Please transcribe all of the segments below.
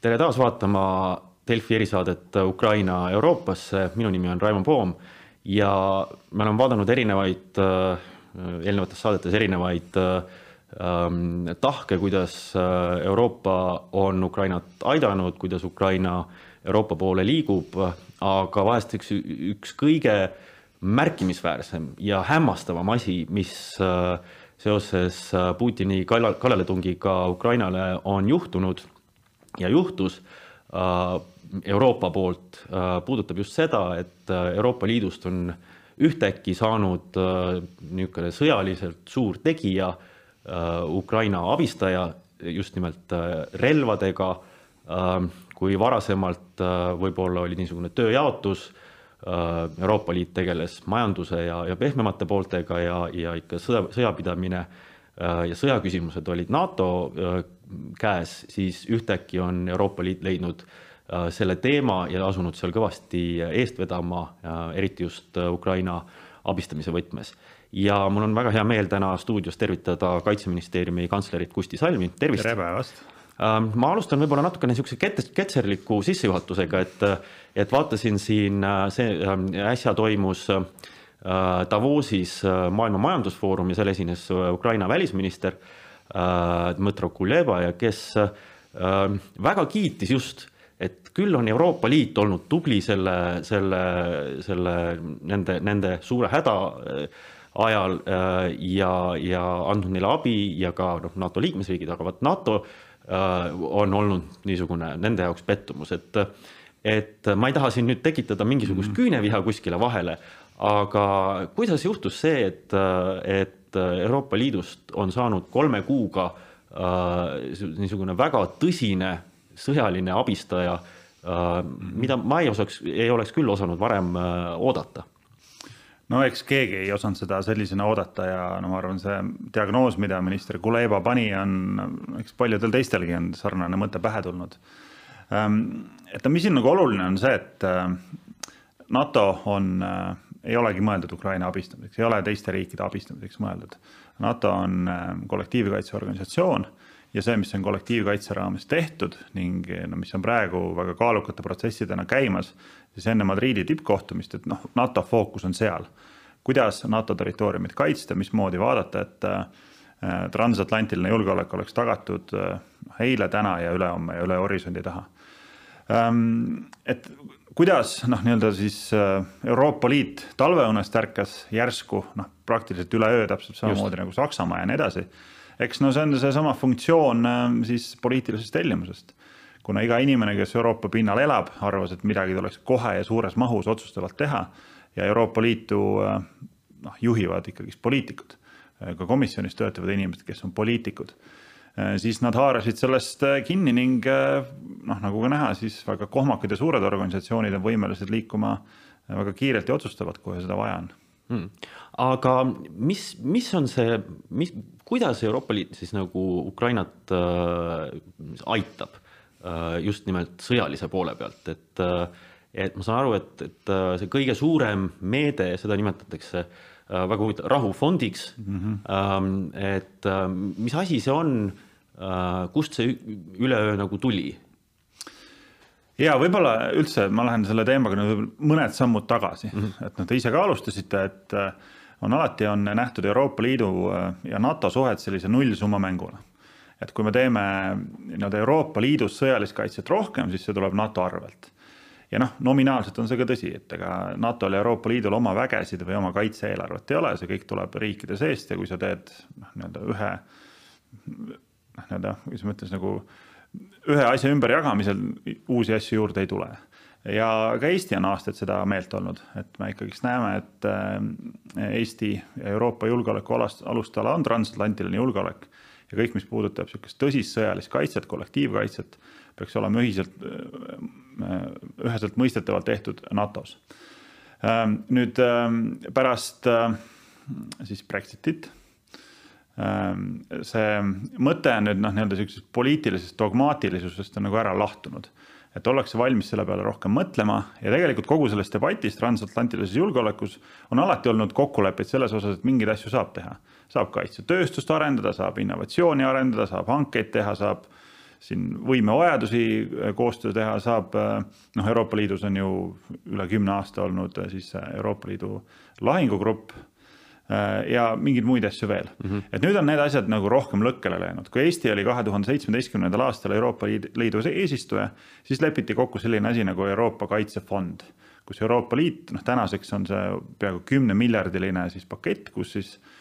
tere taas vaatama Delfi erisaadet Ukraina Euroopasse, minu nimi on Raimo Poom ja me oleme vaadanud erinevaid, eelnevates saadetes erinevaid ähm, tahke, kuidas äh, Euroopa on Ukrainat aidanud, kuidas Ukraina Euroopa poole liigub, aga vahest üks, üks kõige märkimisväärsem ja hämmastavam asi, mis äh, seoses äh, Putini kallaletungiga Ukrainale on juhtunud ja juhtus äh, Euroopa poolt, äh, puudutab just seda, et Euroopa Liidust on ühtäkki saanud niisugune sõjaliselt suur tegija, Ukraina abistaja just nimelt relvadega, kui varasemalt võib-olla oli niisugune tööjaotus, Euroopa Liit tegeles majanduse ja, ja pehmemate pooltega ja, ja ikka sõja, sõjapidamine ja sõjaküsimused olid NATO käes, siis ühtäkki on Euroopa Liit leidnud äh, selle teema ja asunud seal kõvasti eest vedama, eriti just äh, Ukraina abistamise võtmes. ja mul on väga hea meel täna stuudios tervitada Kaitseministeeriumi kantslerit Kusti Salmi, tervist! tere päevast! Ähm, ma alustan võib-olla natukene niisuguse ketserliku sissejuhatusega, et, et vaatasin siin, äh, see ähm, äsja toimus Davosis Maailma Majandusfoorum ja seal esines Ukraina välisminister Äh, Dmõtro Kuleba ja kes äh, väga kiitis just, et küll on Euroopa Liit olnud tubli selle, selle, selle nende, nende suure häda äh, ajal ja, ja andnud neile abi ja ka noh, NATO liikmesriigid, aga vot NATO on olnud niisugune nende jaoks pettumus, et et ma ei taha siin nüüd tekitada mingisugust mm küüneviha kuskile vahele, aga kuidas juhtus see, et, et äh, Euroopa Liidust on saanud kolme kuuga äh, niisugune väga tõsine sõjaline abistaja, äh, mida ma ei osaks, ei oleks küll osanud varem oodata no eks keegi ei osanud seda sellisena oodata ja no ma arvan, see diagnoos, mida minister Kuleba pani, on, eks paljudel teistelgi on sarnane mõte pähe tulnud. Ähm, et no mis siin nagu oluline on see, et NATO on ei olegi mõeldud Ukraina abistamiseks, ei ole teiste riikide abistamiseks mõeldud. NATO on ähm, kollektiivkaitseorganisatsioon ja see, mis on kollektiivkaitse raames tehtud ning no mis on praegu väga kaalukate protsessidena käimas, siis enne Madriidi tippkohtumist, et noh, NATO fookus on seal. kuidas NATO territooriumit kaitsta, mismoodi vaadata, et äh, transatlantiline julgeolek oleks tagatud äh, eile, täna ja ülehomme ja üle horisondi taha. Et kuidas noh, nii-öelda siis äh, Euroopa Liit talveunest ärkas järsku noh, praktiliselt üleöö täpselt samamoodi Just. nagu Saksamaa ja nii edasi. eks no see on seesama funktsioon äh, siis poliitilisest tellimusest. kuna iga inimene, kes Euroopa pinnal elab, arvas, et midagi tuleks kohe ja suures mahus otsustavalt teha ja Euroopa Liitu äh, noh, juhivad ikkagist poliitikud. ka komisjonis töötavad inimesed, kes on poliitikud Äh, siis nad haarasid sellest äh, kinni ning äh, noh, nagu ka näha, siis väga kohmakad ja suured organisatsioonid on võimelised liikuma väga kiirelt ja otsustavalt, kui seda vaja on. Hmm.. aga mis, mis on see, mis, kuidas Euroopa Liit siis nagu Ukrainat äh, aitab äh, just nimelt sõjalise poole pealt, et äh, et ma saan aru, et, et see kõige suurem meede, seda nimetatakse äh, Äh, väga huvitav, rahufondiks mm. -hmm. et äh, mis asi see on, äh, kust see üleöö nagu tuli? ja võib-olla üldse ma lähen selle teemaga nüüd mõned sammud tagasi mm, -hmm. et noh, te ise ka alustasite, et on alati on nähtud Euroopa Liidu ja NATO suhet sellise nullsumma mänguna. et kui me teeme nii-öelda Euroopa Liidus sõjalist kaitset rohkem, siis see tuleb NATO arvelt ja noh, nominaalselt on see ka tõsi, et ega NATO-l ja Euroopa Liidul oma vägesid või oma kaitse-eelarvet ei ole, see kõik tuleb riikide seest ja kui sa teed noh, nii-öelda ühe noh, nii-öelda, kuidas ma ütlen, nagu ühe asja ümberjagamisel uusi asju juurde ei tule. Ja ka Eesti on aastaid seda meelt olnud, et me ikkagist näeme, et äh, Eesti ja Euroopa julgeoleku alast, alustala on transatlantiline julgeolek ja kõik, mis puudutab niisugust tõsist sõjalist kaitset, kollektiivkaitset, peaks olema ühiselt Äh, üheselt mõistetavalt tehtud NATO-s. Ähm, nüüd ähm, pärast äh, siis Brexitit ähm, see mõte nüüd noh, nii-öelda sihukesest poliitilisest dogmaatilisusest on nagu ära lahtunud. et ollakse valmis selle peale rohkem mõtlema ja tegelikult kogu selles debatis transatlantilises julgeolekus on alati olnud kokkuleppeid selles osas, et mingeid asju saab teha. saab kaitsetööstust arendada, saab innovatsiooni arendada, saab hankeid teha, saab siin võimevajadusi koostöö teha, saab noh, Euroopa Liidus on ju üle kümne aasta olnud siis Euroopa Liidu lahingugrupp ja mingeid muid asju veel mm. -hmm. et nüüd on need asjad nagu rohkem lõkkele läinud, kui Eesti oli kahe tuhande seitsmeteistkümnendal aastal Euroopa Liidu eesistuja, siis lepiti kokku selline asi nagu Euroopa Kaitsefond kus Euroopa Liit, noh tänaseks on see peaaegu kümnemiljardiline siis pakett, kus siis äh,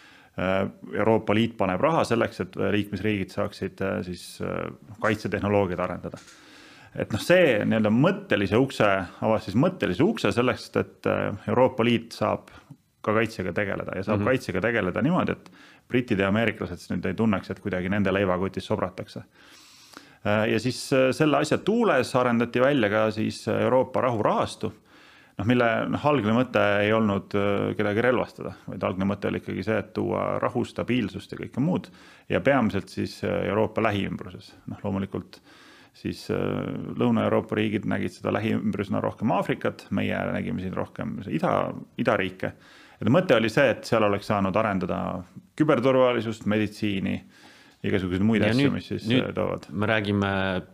Euroopa Liit paneb raha selleks, et liikmesriigid saaksid äh, siis äh, kaitsetehnoloogiat arendada. et noh, see nii-öelda mõttelise ukse, avas siis mõttelise ukse selleks, et Euroopa Liit saab ka kaitsega tegeleda ja saab mm -hmm. kaitsega tegeleda niimoodi, et britid ja ameeriklased siis nüüd ei tunneks, et kuidagi nende leivakotis sobratakse. ja siis selle asja tuules arendati välja ka siis Euroopa rahurahastu noh, mille noh, algne mõte ei olnud äh, kedagi relvastada, vaid algne mõte oli ikkagi see, et tuua rahu, stabiilsust ja kõike muud. ja peamiselt siis äh, Euroopa lähiümbruses, noh loomulikult siis äh, Lõuna-Euroopa riigid nägid seda lähiümbrusena rohkem Aafrikat, meie nägime siin rohkem ida, idariike. ja mõte oli see, et seal oleks saanud arendada küberturvalisust, meditsiini igasuguseid muid ja asju, mis siis toovad. me räägime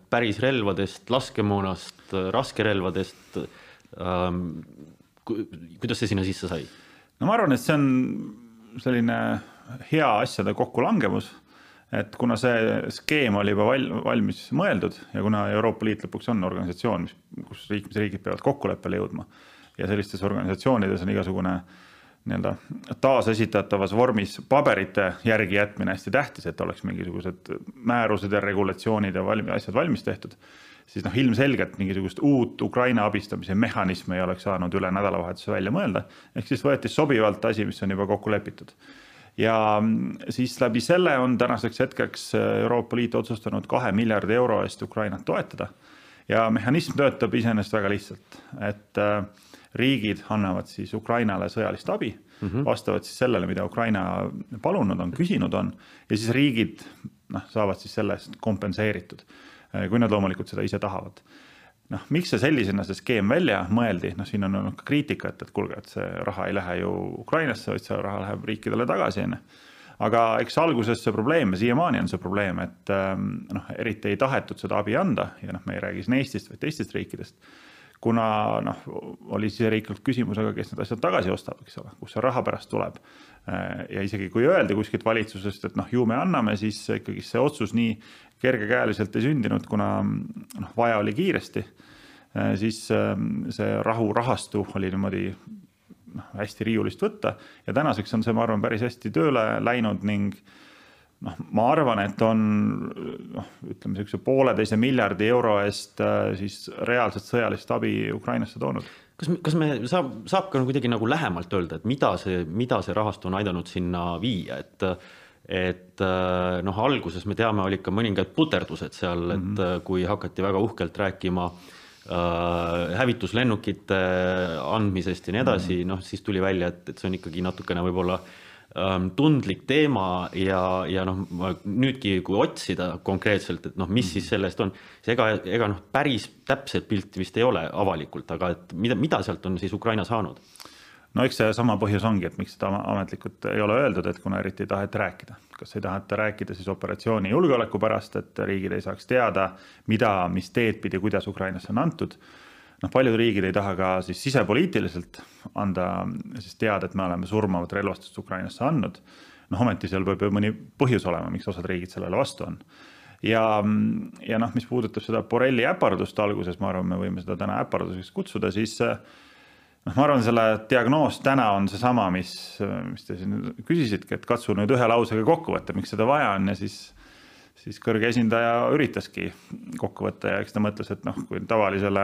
päris relvadest, laskemoonast, raskerelvadest kuidas see sinna sisse sai? no ma arvan, et see on selline hea asjade kokkulangevus, et kuna see skeem oli juba val-, valmis mõeldud ja kuna Euroopa Liit lõpuks on organisatsioon, mis, kus liikmesriigid peavad kokkuleppele jõudma ja sellistes organisatsioonides on igasugune nii-öelda taasesitatavas vormis paberite järgi jätmine hästi tähtis, et oleks mingisugused määrused ja regulatsioonid ja valmi, asjad valmis tehtud siis noh, ilmselgelt mingisugust uut Ukraina abistamise mehhanismi ei oleks saanud üle nädalavahetuse välja mõelda. ehk siis võeti sobivalt asi, mis on juba kokku lepitud. ja siis läbi selle on tänaseks hetkeks Euroopa Liit otsustanud kahe miljardi euro eest Ukrainat toetada. ja mehhanism töötab iseenesest väga lihtsalt, et äh, riigid annavad siis Ukrainale sõjalist abi mm -hmm. vastavalt siis sellele, mida Ukraina palunud on, küsinud on ja siis riigid noh, saavad siis selle eest kompenseeritud Äh, kui nad loomulikult seda ise tahavad. noh, miks see sellisena, see skeem välja mõeldi, noh, siin on olnud ka kriitikat, et kuulge, et see raha ei lähe ju Ukrainasse, vaid see raha läheb riikidele tagasi, on ju. Aga eks alguses see probleem ja siiamaani on see probleem, et ähm, noh, eriti ei tahetud seda abi anda ja noh, me ei räägi siin Eestist, vaid teistest riikidest kuna noh, oli siseriiklikult küsimus, aga kes need asjad tagasi ostab, eks ole, kust see raha pärast tuleb. Ja isegi kui öeldi kuskilt valitsusest, et noh, ju me anname, siis ikkagi see otsus nii kergekäeliselt ei sündinud, kuna noh, vaja oli kiiresti. Siis ähm, see rahurahastu oli niimoodi noh, hästi riiulist võtta ja tänaseks on see, ma arvan, päris hästi tööle läinud ning noh, ma arvan, et on noh, ütleme niisuguse pooleteise miljardi euro eest äh, siis reaalset sõjalist abi Ukrainasse toonud. kas, kas me saab, saab ka kuidagi nagu lähemalt öelda, et mida see, mida see rahastu on aidanud sinna viia, et et äh, noh, alguses me teame, olid ka mõningad puterdused seal, et mm -hmm. kui hakati väga uhkelt rääkima äh, hävituslennukite andmisest ja nii edasi mm -hmm., noh siis tuli välja, et, et see on ikkagi natukene võib-olla äh, tundlik teema ja, ja noh, nüüdki, kui otsida konkreetselt, et noh, mis siis sellest on, siis ega, ega noh, päris täpset pilti vist ei ole avalikult, aga et mida, mida sealt on siis Ukraina saanud? no eks seesama põhjus ongi, et miks seda ametlikult ei ole öeldud, et kuna eriti ei taheta rääkida. kas ei taheta rääkida siis operatsiooni julgeoleku pärast, et riigid ei saaks teada, mida, mis teed pidi, kuidas Ukrainasse on antud noh, paljud riigid ei taha ka siis sisepoliitiliselt anda siis teada, et me oleme surmavat relvastust Ukrainasse andnud. noh, ometi seal peab ju mõni põhjus olema, miks osad riigid sellele vastu on. ja, ja noh, mis puudutab seda Borrelli äpardust alguses, ma arvan, me võime seda täna äparduseks kutsuda, siis noh, ma arvan, selle diagnoos täna on seesama, mis, mis te siin küsisitegi, et katsu nüüd ühe lausega kokku võtta, miks seda vaja on ja siis siis kõrge esindaja üritaski kokku võtta ja eks ta mõtles, et noh, kui tavalisele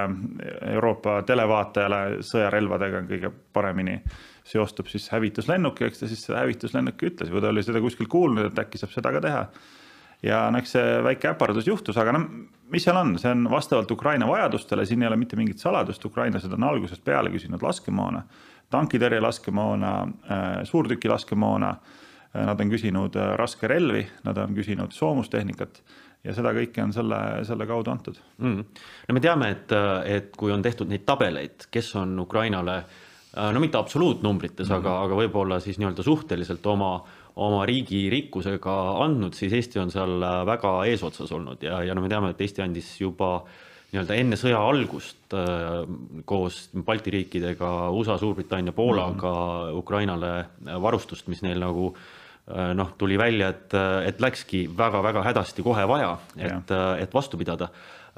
Euroopa televaatajale sõjarelvadega kõige paremini seostub siis hävituslennuk ja eks ta siis seda hävituslennuki ütles või ta oli seda kuskil kuulnud, et äkki saab seda ka teha. ja no eks see väike äpardus juhtus, aga noh, mis seal on, see on vastavalt Ukraina vajadustele, siin ei ole mitte mingit saladust, ukrainlased on algusest peale küsinud laskemoona, tankitõrjelaskemoona, äh, suurtükilaskemoona nad on küsinud äh, raskerelvi, nad on küsinud soomustehnikat ja seda kõike on selle, selle kaudu antud mm.. no me teame, et, et kui on tehtud neid tabeleid, kes on Ukrainale no mitte absoluutnumbrites mm, -hmm. aga, aga võib-olla siis nii-öelda suhteliselt oma, oma riigi rikkusega andnud, siis Eesti on seal väga eesotsas olnud ja, ja no me teame, et Eesti andis juba äh, nii-öelda enne sõja algust äh, koos Balti riikidega, USA, Suurbritannia, Poolaga mm -hmm. Ukrainale varustust, mis neil nagu äh, noh, tuli välja, et, et läkski väga-väga hädasti kohe vaja, et, et vastu pidada.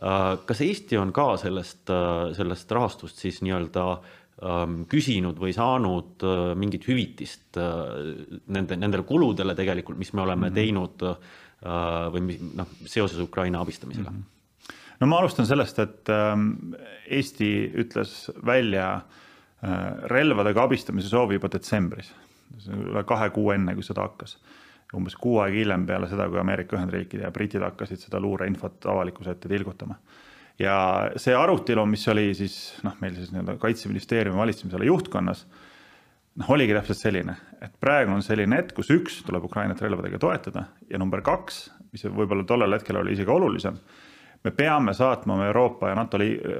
Äh, kas Eesti on ka sellest, sellest rahastust siis nii-öelda ähm, küsinud või saanud mingit hüvitist nende, nendele kuludele tegelikult, mis me oleme mm -hmm. teinud või noh, seoses Ukraina abistamisega mm? -hmm no ma alustan sellest, et ähm, Eesti ütles välja äh, relvadega abistamise soovi juba detsembris, üle kahe kuu enne, kui sõda hakkas. umbes kuu aega hiljem peale seda, kui Ameerika Ühendriigid ja britid hakkasid seda luureinfot avalikkuse ette tilgutama. ja see arutelu, mis oli siis noh, meil siis nii-öelda kaitseministeeriumi valitsemisala juhtkonnas noh, oligi täpselt selline, et praegu on selline hetk, kus üks tuleb Ukrainat relvadega toetada ja number kaks, mis võib-olla tollel hetkel oli isegi olulisem me peame saatma oma Euroopa ja NATO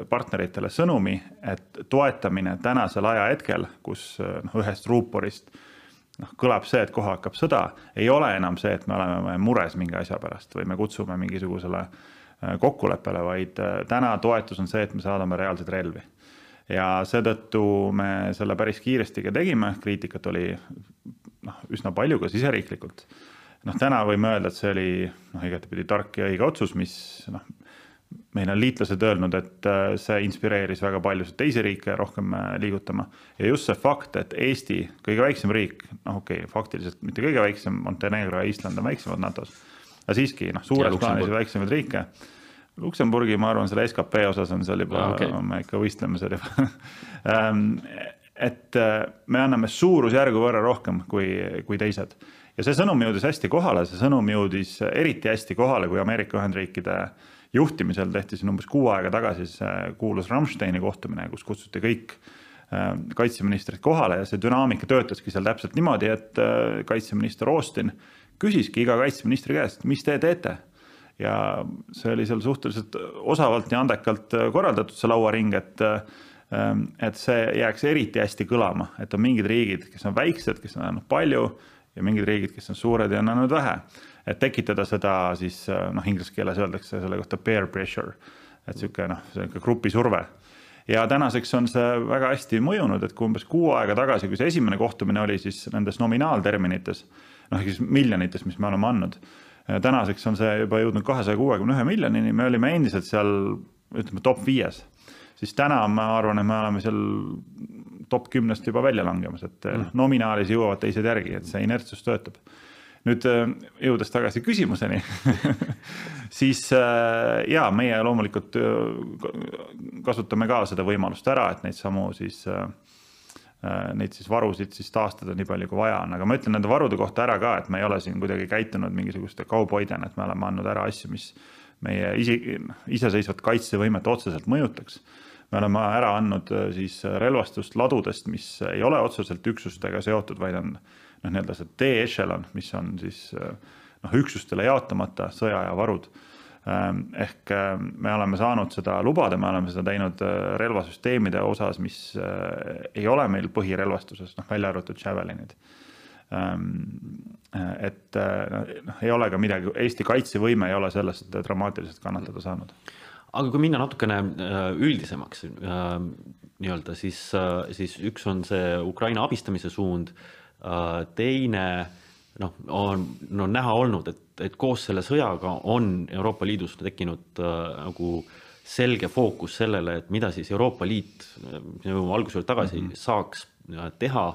partneritele sõnumi, et toetamine tänasel ajahetkel, kus noh, ühest ruuporist noh, kõlab see, et kohe hakkab sõda, ei ole enam see, et me oleme mures mingi asja pärast või me kutsume mingisugusele äh, kokkuleppele, vaid äh, täna toetus on see, et me saadame reaalseid relvi. ja seetõttu me selle päris kiiresti ka tegime, kriitikat oli noh, üsna palju ka siseriiklikult. Noh, täna võime öelda, et see oli noh, igatepidi tark ja õige otsus, mis noh, meil on liitlased öelnud, et äh, see inspireeris väga paljusid teisi riike rohkem äh, liigutama. ja just see fakt, et Eesti, kõige väiksem riik, noh, okei okay,, faktiliselt mitte kõige väiksem, Montenegro ja Island on väiksemad NATO-s. aga siiski noh, suures plaanis väiksemaid riike. Luksemburgi, ma arvan, selle skp osas on seal juba ah,, okay. me ikka võistleme seal juba ähm, et äh, me anname suurusjärgu võrra rohkem kui, kui teised ja see sõnum jõudis hästi kohale, see sõnum jõudis eriti hästi kohale, kui Ameerika Ühendriikide äh, juhtimisel tehti siin umbes kuu aega tagasi see kuulus Rammsteini kohtumine, kus kutsuti kõik äh, kaitseministrid kohale ja see dünaamika töötaski seal täpselt niimoodi, et äh, kaitseminister Austin küsiski iga kaitseministri käest, mis te teete. ja see oli seal suhteliselt osavalt ja andekalt äh, korraldatud, see lauaring, et et see jääks eriti hästi kõlama, et on mingid riigid, kes on väiksed, kes on andnud palju ja mingid riigid, kes on suured ja on andnud vähe et tekitada seda siis noh, inglise keeles öeldakse selle kohta peer pressure, et sihuke noh, sihuke grupisurve ja tänaseks on see väga hästi mõjunud, et kui umbes kuu aega tagasi, kui see esimene kohtumine oli, siis nendes nominaalterminites, noh, ehk siis miljonites, mis me oleme andnud. tänaseks on see juba jõudnud kahesaja kuuekümne ühe miljonini, me olime endiselt seal ütleme top viies. siis täna ma arvan, et me oleme seal top kümnest juba välja langemas, et mm. nominaalis jõuavad teised järgi, et see inertsus töötab nüüd äh, jõudes tagasi küsimuseni siis äh, ja meie loomulikult äh, kasutame ka seda võimalust ära, et neid samu siis neid siis varusid siis taastada nii palju, kui vaja on, aga ma ütlen nende varude kohta ära ka, et me ei ole siin kuidagi käitunud mingisuguste kauboidena, et me oleme andnud ära asju, mis meie ise, iseseisvat kaitsevõimet otseselt mõjutaks. me oleme ära andnud siis relvastust ladudest, mis ei ole otseselt üksustega seotud, vaid on äh, noh, nii-öelda see D-ešelon, mis on siis noh, üksustele jaotamata sõjaaja varud. Ähm, ehk ähm, me oleme saanud seda lubada, me oleme seda teinud äh, relvasüsteemide osas, mis ei ole meil põhirelvastuses, noh välja arvatud Javelinid ähm, et noh, ei ole ka midagi, Eesti kaitsevõime ei ole sellest dramaatiliselt kannatada saanud. aga kui minna natukene üldisemaks nii-öelda, siis, siis üks on see Ukraina abistamise suund teine noh, on no näha olnud, et, et koos selle sõjaga on Euroopa Liidus tekkinud äh, nagu selge fookus sellele, et mida siis Euroopa Liit, me jõuame alguse juurde tagasi mm, -hmm. saaks äh, teha,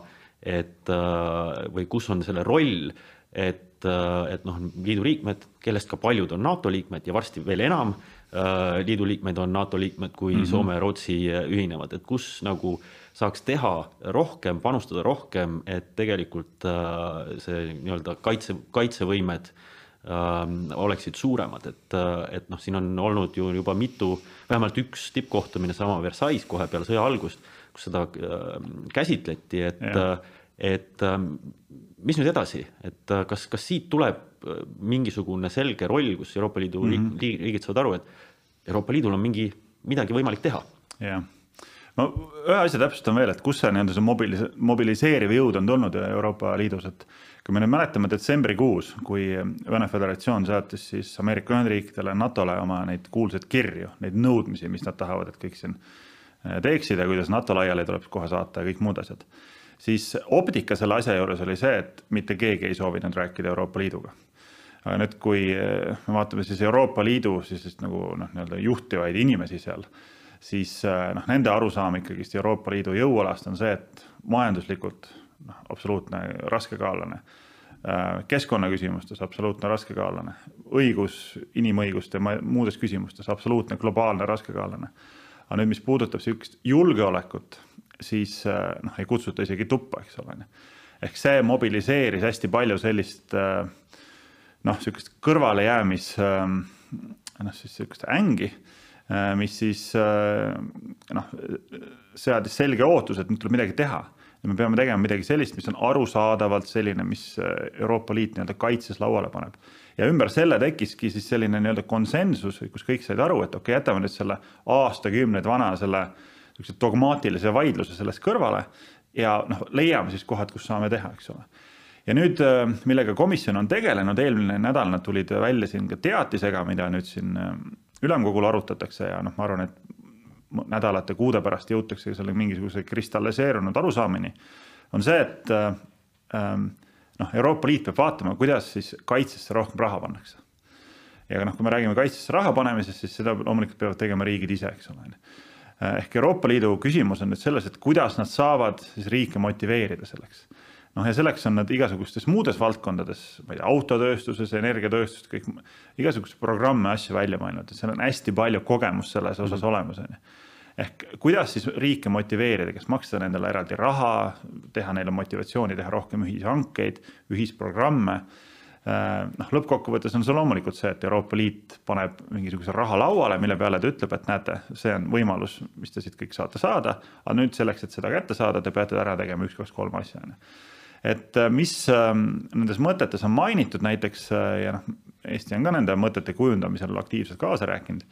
et äh, või kus on selle roll, et, äh, et noh, liidu liikmed, kellest ka paljud on NATO liikmed ja varsti veel enam äh, liidu liikmeid on NATO liikmed, kui mm -hmm. Soome ja Rootsi ühinevad, et kus nagu äh, saaks teha rohkem, panustada rohkem, et tegelikult äh, see nii-öelda kaitse, kaitsevõimed ähm, oleksid suuremad, et, äh, et noh, siin on olnud ju juba mitu, vähemalt üks tippkohtumine sama Versailles kohe peale sõja algust, kus seda äh, käsitleti, et, et ähm, mis nüüd edasi, et kas, kas siit tuleb mingisugune selge roll, kus Euroopa Liidu mm -hmm. riigid saavad aru, et Euroopa Liidul on mingi, midagi võimalik teha? jah ma ühe asja täpsustan veel, et kus see nii-öelda see mobilis-, mobiliseeriv jõud on tulnud Euroopa Liidus, et kui me nüüd mäletame detsembrikuus, kui Vene Föderatsioon saatis siis Ameerika Ühendriikidele, NATO-le oma neid kuulsaid kirju, neid nõudmisi, mis nad tahavad, et kõik siin eh, teeksid ja kuidas NATO laiali tuleb kohe saata ja kõik muud asjad. Siis optika selle asja juures oli see, et mitte keegi ei soovinud rääkida Euroopa Liiduga aga nüüd, kui eh, me vaatame siis Euroopa Liidu siis, siis nagu noh, nii-öelda juhtivaid inimesi seal, siis eh, noh, nende arusaam ikkagist Euroopa Liidu jõualast on see, et majanduslikult noh, absoluutne raskekaallane. Eh, keskkonnaküsimustes absoluutne raskekaallane, õigus, inimõiguste, muudes küsimustes absoluutne globaalne raskekaallane. aga nüüd, mis puudutab sihukest julgeolekut, siis noh, ei kutsuta isegi tuppa, eks ole. ehk see mobiliseeris hästi palju sellist äh, noh, sihukest kõrvalejäämis ähm, noh, siis sihukest ängi, äh, mis siis äh, noh, seadis selge ootuse, et nüüd tuleb midagi teha ja me peame tegema midagi sellist, mis on arusaadavalt selline, mis äh, Euroopa Liit nii-öelda kaitses lauale paneb. ja ümber selle tekkiski siis selline nii-öelda konsensus, kus kõik said aru, et okei okay,, jätame nüüd selle aastakümneid vana selle niisuguse dogmaatilise vaidluse sellest kõrvale ja noh, leiame siis kohad, kus saame teha, eks ole ja nüüd, äh, millega komisjon on tegelenud, eelmine nädal nad tulid välja siin ka teatisega, mida nüüd siin äh, ülemkogul arutatakse ja noh, ma arvan, et nädalate, kuude pärast jõutakse selle mingisuguse kristalliseerunud arusaamini, on see, et äh, ähm, noh, Euroopa Liit peab vaatama, kuidas siis kaitsesse rohkem raha pannakse. ja noh, kui me räägime kaitsesse raha panemisest, siis seda loomulikult peavad tegema riigid ise, eks ole. Ehk Euroopa Liidu küsimus on nüüd selles, et kuidas nad saavad siis riike motiveerida selleks noh, ja selleks on nad igasugustes muudes valdkondades, ma ei tea, autotööstuses, energiatööstuses, kõik igasuguseid programme, asju välja mõelnud, et seal on hästi palju kogemust selles osas mm -hmm. olemas, on ju ehk kuidas siis riike motiveerida, kas maksta nendele eraldi raha, teha neile motivatsiooni teha rohkem ühishankeid, ühisprogramme. Äh, noh, lõppkokkuvõttes on see loomulikult see, et Euroopa Liit paneb mingisuguse raha lauale, mille peale ta ütleb, et näete, see on võimalus, mis te siit kõik saate saada. aga nüüd selleks, et seda kätte saada, te peate ära tegema üks, kaks, kolm asja on ju et äh, mis ähm, nendes mõtetes on mainitud näiteks äh, ja noh, Eesti on ka nende mõtete kujundamisel aktiivselt kaasa rääkinud,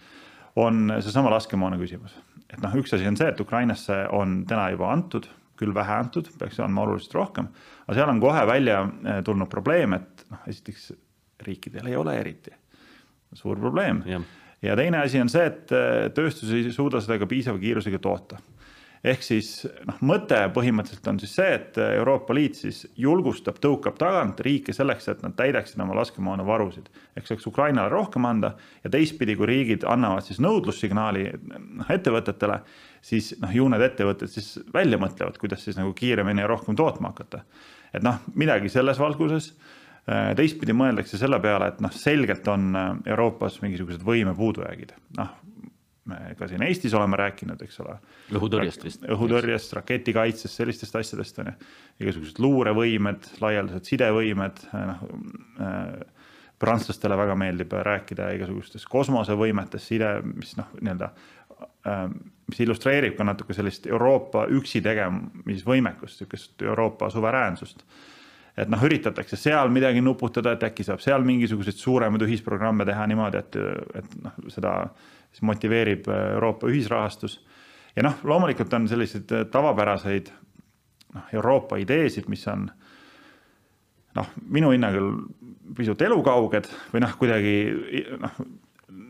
on seesama laskemoona küsimus. et noh, üks asi on see, et Ukrainasse on täna juba antud, küll vähe antud, peaks andma oluliselt rohkem, aga seal on kohe välja äh, tulnud probleem, et noh, esiteks riikidel ei ole eriti, suur probleem. ja teine asi on see, et tööstus ei suuda seda ka piisava kiirusega toota ehk siis noh, mõte põhimõtteliselt on siis see, et Euroopa Liit siis julgustab, tõukab tagant riike selleks, et nad täidaksid oma laskemoonavarusid. ehk saaks Ukrainale rohkem anda ja teistpidi, kui riigid annavad siis nõudlussignaali noh ettevõtetele, siis noh, ju need ettevõtted siis välja mõtlevad, kuidas siis nagu kiiremini ja rohkem tootma hakata. et noh, midagi selles valguses teistpidi mõeldakse selle peale, et noh, selgelt on Euroopas mingisugused võime puudujäägid, noh me ka siin Eestis oleme rääkinud, eks ole. õhutõrjest vist. õhutõrjest, raketikaitsest, sellistest asjadest on ju. igasugused luurevõimed, laialdased sidevõimed, noh äh,. prantslastele väga meeldib rääkida igasugustest kosmosevõimetest, side, mis noh, nii-öelda äh,. mis illustreerib ka natuke sellist Euroopa üksi tegemisvõimekust, sihukest Euroopa suveräänsust et noh, üritatakse seal midagi nuputada, et äkki saab seal mingisuguseid suuremaid ühisprogramme teha niimoodi, et, et noh, seda siis motiveerib äh, Euroopa ühisrahastus. ja noh, loomulikult on selliseid äh, tavapäraseid noh, Euroopa ideesid, mis on noh, minu hinnangul pisut elukauged või noh, kuidagi noh,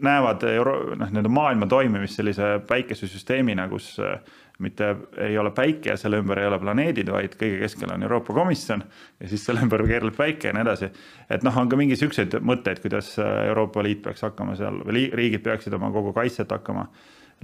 näevad euro-, noh, nii-öelda maailma toimimist sellise päikesesüsteemina, kus äh, mitte ei ole päike ja selle ümber ei ole planeedid, vaid kõige keskel on Euroopa Komisjon ja siis selle ümber keerleb päike ja nii edasi. et noh, on ka mingi siukseid mõtteid, kuidas Euroopa Liit peaks hakkama seal või riigid peaksid oma kogu kaitset hakkama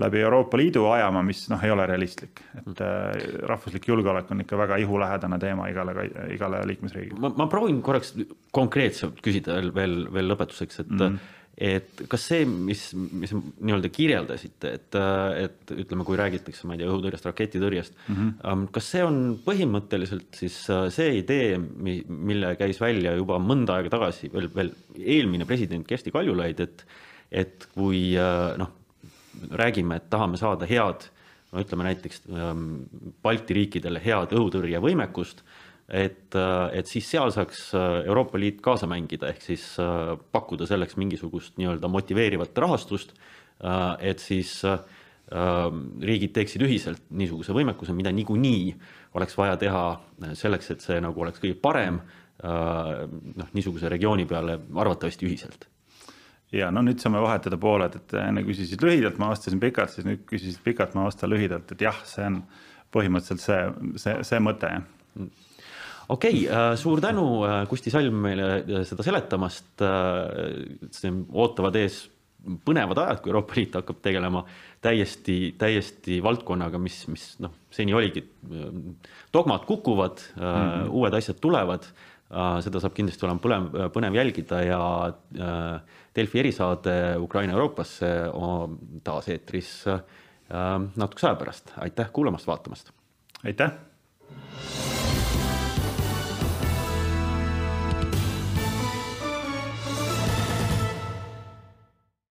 läbi Euroopa Liidu ajama, mis noh, ei ole realistlik, et äh, rahvuslik julgeolek on ikka väga ihulähedane teema igale, igale liikmesriigile. ma, ma proovin korraks konkreetselt küsida veel, veel lõpetuseks, et mm. -hmm et kas see, mis, mis nii-öelda kirjeldasite, et, et ütleme, kui räägitakse, ma ei tea, õhutõrjest, raketitõrjest mm, -hmm. kas see on põhimõtteliselt siis äh, see idee, mille käis välja juba mõnda aega tagasi veel, veel eelmine president Kersti Kaljulaid, et, et kui äh, noh, räägime, et tahame saada head, no ütleme näiteks ähm, Balti riikidele head õhutõrjevõimekust et, äh, et siis seal saaks äh, Euroopa Liit kaasa mängida, ehk siis äh, pakkuda selleks mingisugust nii-öelda motiveerivat rahastust. et siis riigid teeksid ühiselt niisuguse võimekuse, mida niikuinii oleks vaja teha selleks, et see nagu oleks kõige parem noh, niisuguse regiooni peale arvatavasti ühiselt ja no nüüd saame vahetada pooled, et enne küsisid lühidalt, ma vastasin pikalt, siis nüüd küsisid pikalt, ma vastan lühidalt, et jah, see on põhimõtteliselt see, see, see mõte, jah okei okay,, äh, suur tänu, äh, Kusti Salm meile äh, seda seletamast. ootavad ees põnevad ajad, kui Euroopa Liit hakkab tegelema täiesti, täiesti valdkonnaga, mis, mis noh, seni oligi. dogmad kukuvad mm, -hmm. uued asjad tulevad seda saab kindlasti olema põlev, põnev jälgida ja Delfi erisaade Ukraina Euroopasse taas eetris natukese aja pärast. aitäh kuulamast, vaatamast. aitäh